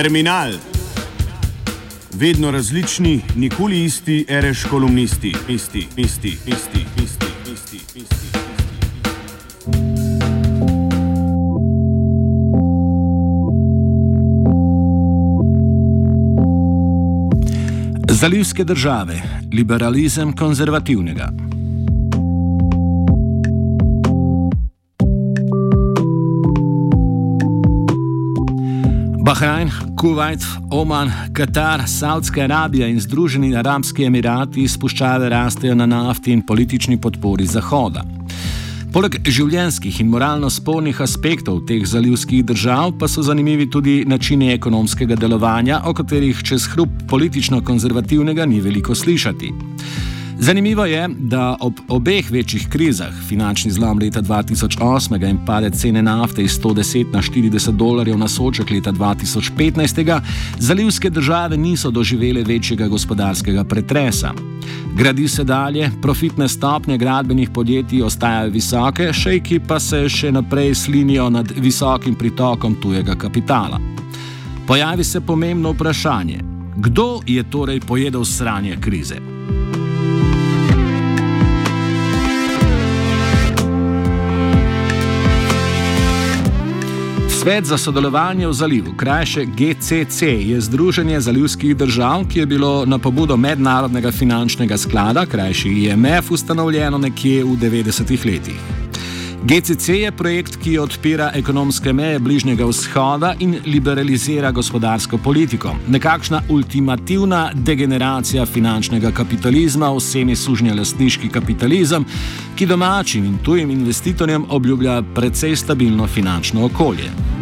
Terminal. Vedno različni, nikoli isti, reš kolumnisti, isti, isti, isti, isti, isti, isti. Zalivske države, liberalizem konzervativnega. Bahrajn, Kuwait, Oman, Katar, Saudska Arabija in Združeni arabski emirati spuščave rastejo na nafti in politični podpori Zahoda. Poleg življenjskih in moralno spornih aspektov teh zalivskih držav pa so zanimivi tudi načini ekonomskega delovanja, o katerih čez hrup politično-konzervativnega ni veliko slišati. Zanimivo je, da ob obeh večjih krizah, finančni zlom leta 2008 in padec cene nafte iz 110 na 40 dolarjev na soček leta 2015, zalivske države niso doživele večjega gospodarskega pretresa. Gradi se dalje, profitne stopnje gradbenih podjetij ostajajo visoke, šejki pa se še naprej slinijo nad visokim pritokom tujega kapitala. Pojavi se pomembno vprašanje: kdo je torej pojedel sranje krize? Svet za sodelovanje v zalivu, krajše GCC, je združenje zalivskih držav, ki je bilo na pobudo Mednarodnega finančnega sklada, krajše IMF, ustanovljeno nekje v 90-ih letih. GCC je projekt, ki odpira ekonomske meje Bližnjega vzhoda in liberalizira gospodarsko politiko. Nekakšna ultimativna degeneracija finančnega kapitalizma, vsemi sužnja lastniški kapitalizem, ki domačim in tujim investitorjem obljublja precej stabilno finančno okolje.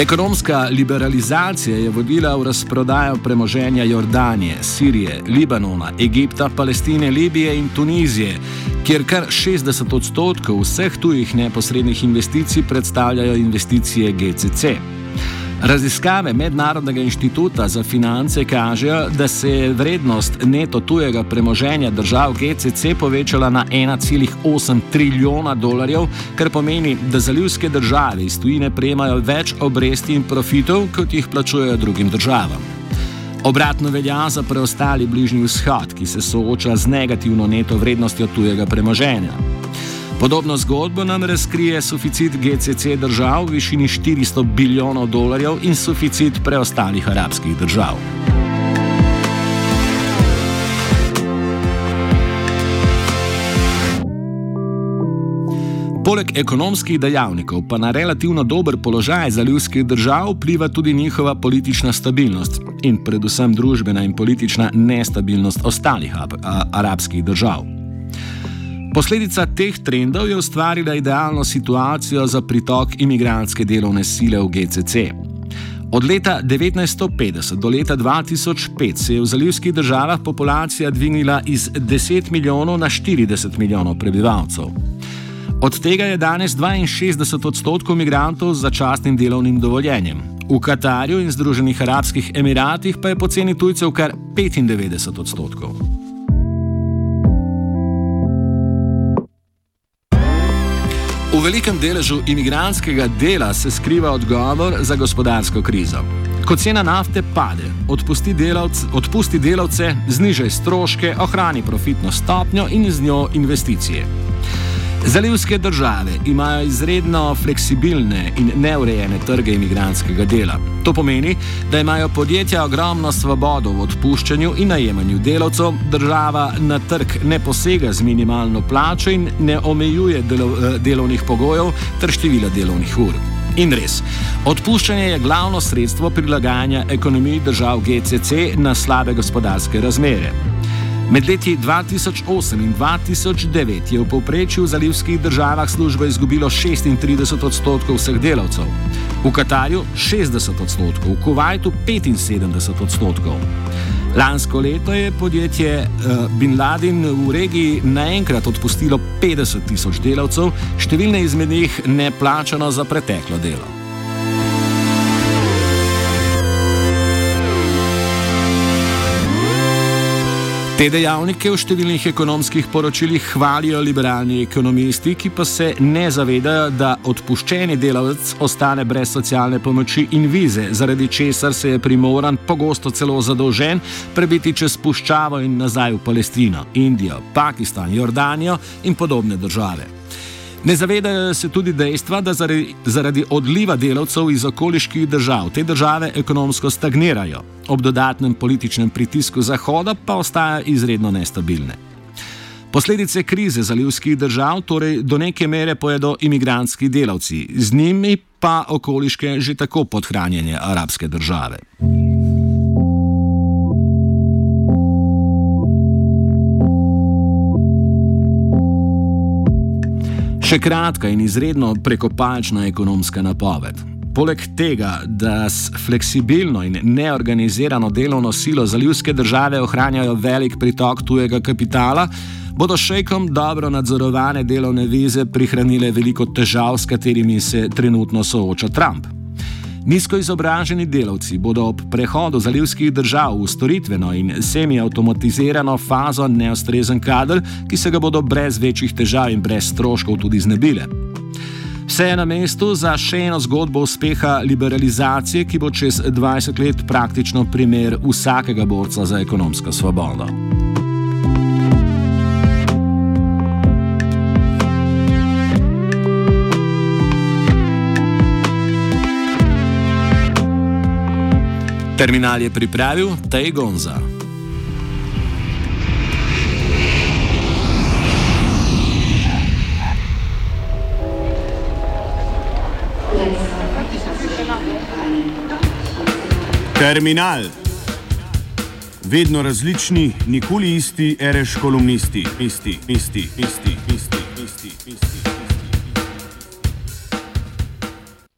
Ekonomska liberalizacija je vodila v razprodajo premoženja Jordanije, Sirije, Libanona, Egipta, Palestine, Libije in Tunizije, kjer kar 60 odstotkov vseh tujih neposrednih investicij predstavljajo investicije GCC. Raziskave Mednarodnega inštituta za finance kažejo, da se je vrednost neto tujega premoženja držav GCC povečala na 1,8 trilijona dolarjev, kar pomeni, da zalivske države iz tujine prejemajo več obresti in profitov, kot jih plačujejo drugim državam. Obratno velja za preostali bližnji vzhod, ki se sooča z negativno neto vrednostjo tujega premoženja. Podobno zgodbo nam razkrije suficit GCC držav v višini 400 bilijonov dolarjev in suficit preostalih arabskih držav. Poleg ekonomskih dejavnikov pa na relativno dober položaj zalivskih držav vpliva tudi njihova politična stabilnost in predvsem družbena in politična nestabilnost ostalih arabskih držav. Posledica teh trendov je ustvarila idealno situacijo za pritok imigrantske delovne sile v GCC. Od leta 1950 do leta 2005 se je v zalivskih državah populacija dvignila iz 10 milijonov na 40 milijonov prebivalcev. Od tega je danes 62 odstotkov imigrantov z začasnim delovnim dovoljenjem. V Katarju in Združenih arabskih emiratih pa je poceni tujcev kar 95 odstotkov. V velikem deležu imigranskega dela se skriva odgovor za gospodarsko krizo. Ko cena nafte pade, odpusti, delavc, odpusti delavce, znižaj stroške, ohrani profitno stopnjo in z njo investicije. Zalivske države imajo izredno fleksibilne in neurejene trge imigranskega dela. To pomeni, da imajo podjetja ogromno svobodo v odpuščanju in najemanju delavcev, država na trg ne posega z minimalno plačo in ne omejuje delo, eh, delovnih pogojev ter števila delovnih ur. In res, odpuščanje je glavno sredstvo prilagajanja ekonomiji držav GCC na slabe gospodarske razmere. Med leti 2008 in 2009 je v povprečju v zalivskih državah službo izgubilo 36 odstotkov vseh delavcev, v Katarju 60 odstotkov, v Kuwaitu 75 odstotkov. Lansko leto je podjetje uh, Bin Laden v regiji naenkrat odpustilo 50 tisoč delavcev, številne izmed njih neplačano za preteklo delo. Te dejavnike v številnih ekonomskih poročilih hvalijo liberalni ekonomisti, ki pa se ne zavedajo, da odpuščeni delavec ostane brez socialne pomoči in vize, zaradi česar se je primoran, pogosto celo zadolžen, prebiti čez puščavo in nazaj v Palestino, Indijo, Pakistan, Jordanijo in podobne države. Ne zavedajo se tudi dejstva, da zaradi, zaradi odliva delavcev iz okoliških držav te države ekonomsko stagnirajo, ob dodatnem političnem pritisku Zahoda pa ostajajo izredno nestabilne. Posledice krize zalivskih držav torej do neke mere pojedo imigrantski delavci, z njimi pa okoliške že tako podhranjene arabske države. Še kratka in izredno prekopačna ekonomska napoved. Poleg tega, da s fleksibilno in neorganizirano delovno silo za ljudske države ohranjajo velik pritok tujega kapitala, bodo šejkom dobro nadzorovane delovne vize prihranile veliko težav, s katerimi se trenutno sooča Trump. Nizko izobraženi delavci bodo ob prehodu zalivskih držav v storitveno in semi-automatizirano fazo neustrezen kader, ki se ga bodo brez večjih težav in brez stroškov tudi znebile. Vse je na mestu za še eno zgodbo uspeha liberalizacije, ki bo čez 20 let praktično primer vsakega borca za ekonomsko svobodo. Terminal je pripravil Tej Gonza. Terminal. Vedno različni, nikoli isti, reš kolumnisti, isti, isti, isti, isti, isti, isti. isti.